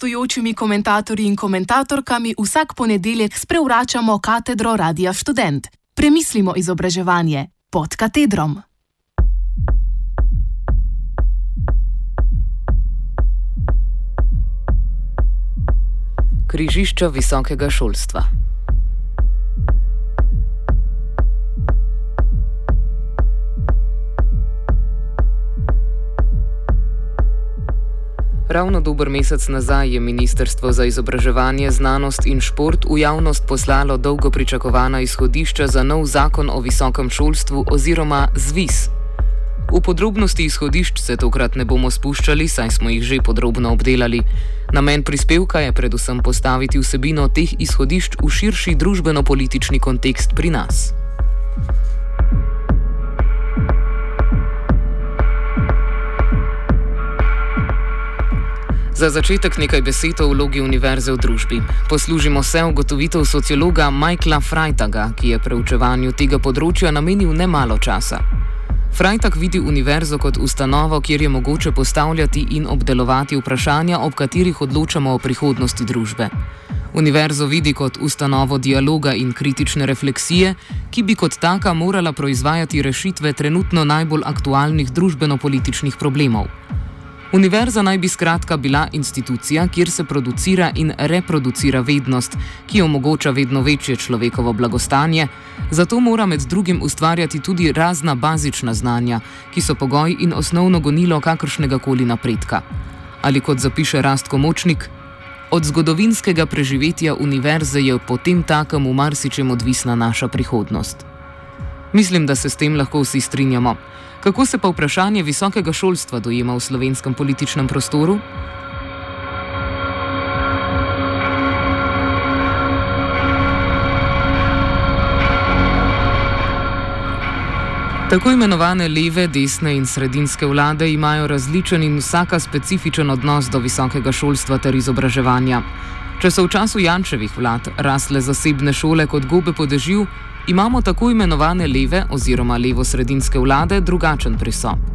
gostujočimi komentatorji in komentatorkami vsak ponedeljek sprevračamo katedro Radia Student. Premislimo izobraževanje pod katedrom. Križišča visokega šolstva. Ravno dober mesec nazaj je Ministrstvo za izobraževanje, znanost in šport v javnost poslalo dolgo pričakovana izhodišča za nov zakon o visokem šolstvu oziroma ZVIS. V podrobnosti izhodišč se tokrat ne bomo spuščali, saj smo jih že podrobno obdelali. Namen prispevka je predvsem postaviti vsebino teh izhodišč v širši družbeno-politični kontekst pri nas. Za začetek nekaj besed o vlogi univerze v družbi. Poslužimo se ugotovitev sociologa Michaela Freitaga, ki je preučevanju tega področja namenil nemalo časa. Freitag vidi univerzo kot ustanovo, kjer je mogoče postavljati in obdelovati vprašanja, ob katerih odločamo o prihodnosti družbe. Univerzo vidi kot ustanovo dialoga in kritične refleksije, ki bi kot taka morala proizvajati rešitve trenutno najbolj aktualnih družbeno-političnih problemov. Univerza naj bi skratka bila institucija, kjer se producira in reproducira vednost, ki omogoča vedno večje človekovo blagostanje, zato mora med drugim ustvarjati tudi razna bazična znanja, ki so pogoj in osnovno gonilo kakršnega koli napredka. Ali kot zapiše Rastko Močnik, od zgodovinskega preživetja univerze je potem takem v marsičem odvisna naša prihodnost. Mislim, da se s tem lahko vsi strinjamo. Kako se pa vprašanje visokega šolstva dojema v slovenskem političnem prostoru? Tako imenovane leve, desne in sredinske vlade imajo različen in vsaka specifičen odnos do visokega šolstva ter izobraževanja. Če so v času Jančevih vlad rasle zasebne šole kot gobe podežil, imamo tako imenovane leve oziroma levo-sredinske vlade drugačen pristop.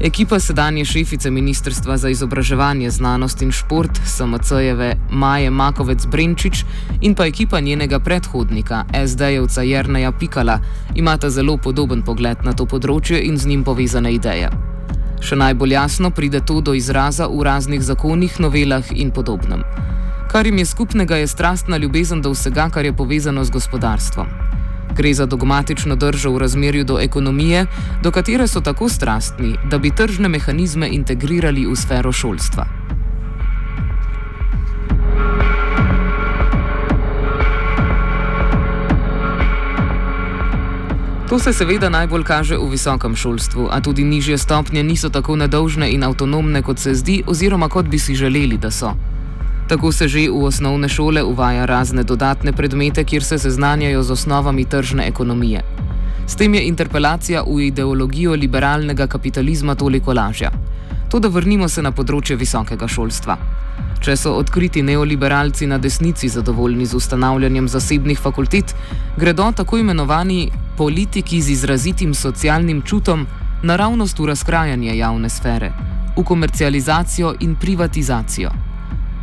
Ekipa sedanje šefice Ministrstva za izobraževanje, znanost in šport SMC-jeve Maje Makovec Brenčič in pa ekipa njenega predhodnika SD-jevca Jrneja Pikala imata zelo podoben pogled na to področje in z njim povezane ideje. Še najbolj jasno pride to do izraza v raznih zakonih, novelah in podobnem. Kar jim je skupnega, je strastna ljubezen do vsega, kar je povezano z gospodarstvom. Gre za dogmatično držo v razmerju do ekonomije, do katere so tako strastni, da bi tržne mehanizme integrirali v sfero šolstva. To se seveda najbolj kaže v visokem šolstvu, a tudi nižje stopnje niso tako nedolžne in avtonomne, kot se zdi, oziroma kot bi si želeli, da so. Tako se že v osnovne šole uvaja razne dodatne predmete, kjer se seznanjajo z osnovami tržne ekonomije. S tem je interpelacija v ideologijo liberalnega kapitalizma toliko lažja. To, da vrnimo se na področje visokega šolstva. Če so odkriti neoliberalci na desnici zadovoljni z ustanavljanjem zasebnih fakultet, gredo tako imenovani politiki z izrazitim socialnim čutom naravnost v razkrajanje javne sfere, v komercializacijo in privatizacijo.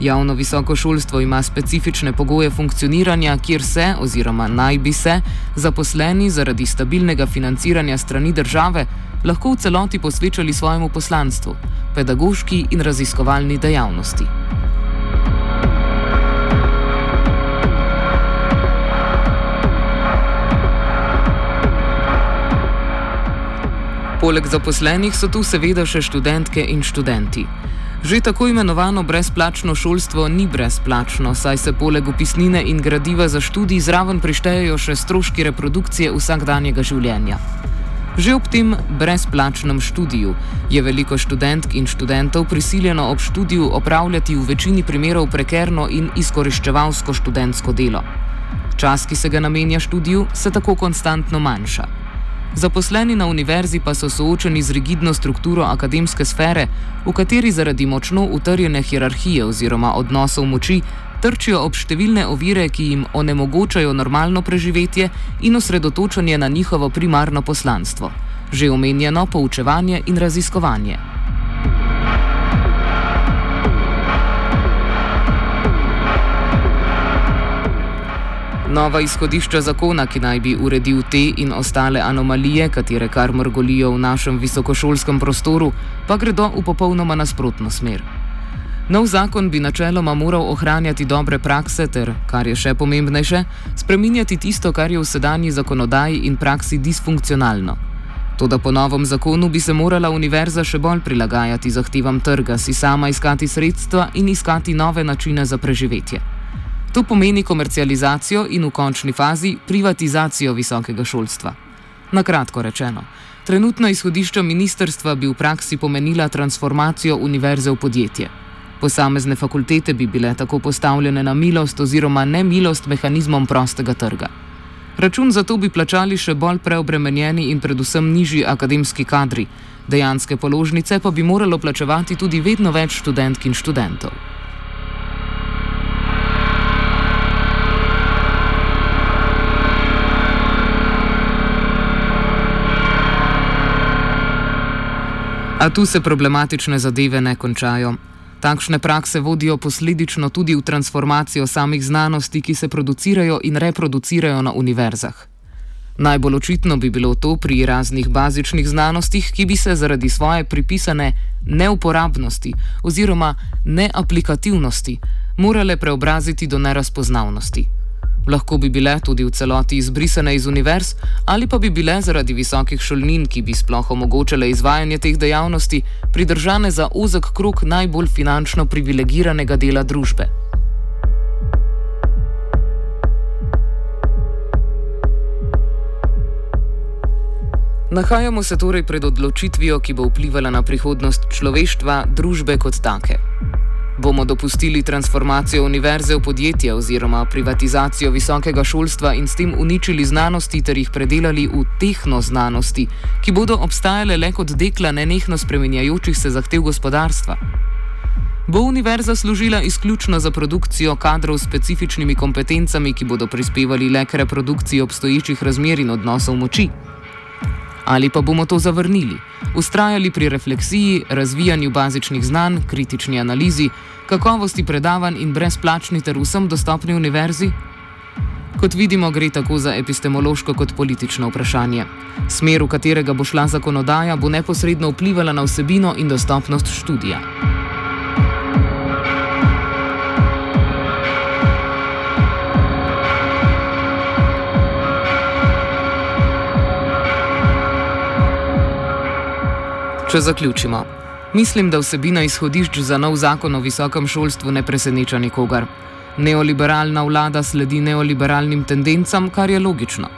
Javno visoko šolstvo ima specifične pogoje funkcioniranja, kjer se, oziroma naj bi se, zaposleni zaradi stabilnega financiranja strani države lahko v celoti posvečali svojemu poslanstvu, pedagoški in raziskovalni dejavnosti. Poleg zaposlenih so tu seveda še študentke in študenti. Že tako imenovano brezplačno šolstvo ni brezplačno, saj se poleg upisnine in gradiva za študij zraven prištejejo še stroški reprodukcije vsakdanjega življenja. Že ob tem brezplačnem študiju je veliko študentk in študentov prisiljeno ob študiju opravljati v večini primerov prekerno in izkoriščevalsko študentsko delo. Čas, ki se ga namenja študiju, se tako konstantno manjša. Zaposleni na univerzi pa so soočeni z rigidno strukturo akademske sfere, v kateri zaradi močno utrjene hierarhije oziroma odnosov moči trčijo ob številne ovire, ki jim onemogočajo normalno preživetje in osredotočanje na njihovo primarno poslanstvo, že omenjeno poučevanje in raziskovanje. Nova izhodišča zakona, ki naj bi uredil te in ostale anomalije, katere kar mrgolijo v našem visokošolskem prostoru, pa gredo v popolnoma nasprotno smer. Nov zakon bi načeloma moral ohranjati dobre prakse ter, kar je še pomembnejše, spreminjati tisto, kar je v sedanji zakonodaji in praksi disfunkcionalno. Toda po novem zakonu bi se morala univerza še bolj prilagajati zahtevam trga, si sama iskati sredstva in iskati nove načine za preživetje. To pomeni komercializacijo in v končni fazi privatizacijo visokega šolstva. Na kratko rečeno, trenutna izhodišča ministerstva bi v praksi pomenila transformacijo univerze v podjetje. Posamezne fakultete bi bile tako postavljene na milost oziroma nemilost mehanizmom prostega trga. Račun za to bi plačali še bolj preobremenjeni in predvsem nižji akademski kadri, dejanske položnice pa bi moralo plačevati tudi vedno več študentk in študentov. A tu se problematične zadeve ne končajo. Takšne prakse vodijo posledično tudi v transformacijo samih znanosti, ki se producirajo in reproducirajo na univerzah. Najbolj očitno bi bilo to pri raznih bazičnih znanostih, ki bi se zaradi svoje pripisane neuporabnosti oziroma neaplikativnosti morale preobraziti do nerazpoznavnosti. Lahko bi bile tudi v celoti izbrisane iz univerz, ali pa bi bile zaradi visokih šolnin, ki bi sploh omogočale izvajanje teh dejavnosti, pridržane za ozek krok najbolj finančno privilegiranega dela družbe. Nahajamo se torej pred odločitvijo, ki bo vplivala na prihodnost človeštva, družbe kot take. Bomo dopustili transformacijo univerze v podjetje oziroma privatizacijo visokega šolstva in s tem uničili znanosti ter jih predelali v tehnoznanosti, ki bodo obstajale le kot dekla nenehno spremenjajočih se zahtev gospodarstva? Bo univerza služila izključno za produkcijo kadrov s specifičnimi kompetencami, ki bodo prispevali le k reprodukciji obstoječih razmer in odnosov moči? Ali pa bomo to zavrnili, ustrajali pri refleksiji, razvijanju bazičnih znanj, kritični analizi, kakovosti predavanj in brezplačni ter vsem dostopni univerzi? Kot vidimo, gre tako za epistemološko kot politično vprašanje. Smer, v katerega bo šla zakonodaja, bo neposredno vplivala na vsebino in dostopnost študija. Če zaključimo. Mislim, da vsebina izhodišč za nov zakon o visokem šolstvu ne preseneča nikogar. Neoliberalna vlada sledi neoliberalnim tendencam, kar je logično.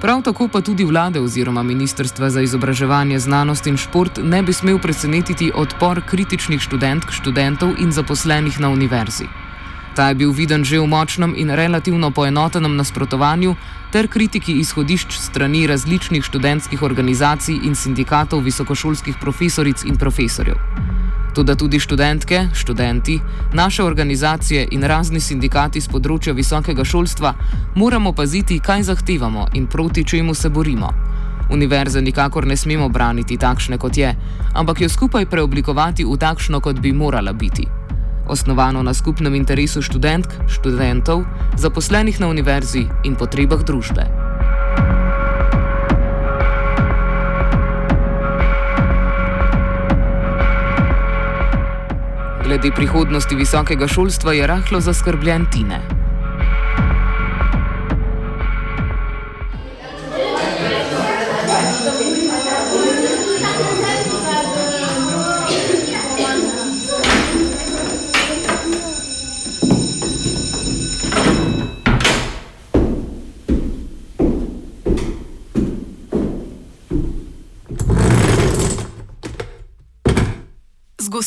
Prav tako pa tudi vlade oziroma Ministrstva za izobraževanje, znanost in šport ne bi smel presenetiti odpor kritičnih študentk, študentov in zaposlenih na univerzi. Ta je bil viden že v močnem in relativno poenotenem nasprotovanju ter kritiki izhodišč strani različnih študentskih organizacij in sindikatov visokošolskih profesoric in profesorjev. Tudi tudi študentke, študenti, naše organizacije in razni sindikati z področja visokega šolstva moramo paziti, kaj zahtevamo in proti čemu se borimo. Univerze nikakor ne smemo braniti takšne, kot je, ampak jo skupaj preoblikovati v takšno, kot bi morala biti osnovano na skupnem interesu študentk, študentov, zaposlenih na univerzi in potrebah družbe. Glede prihodnosti visokega šolstva je rahlo zaskrbljen Tine.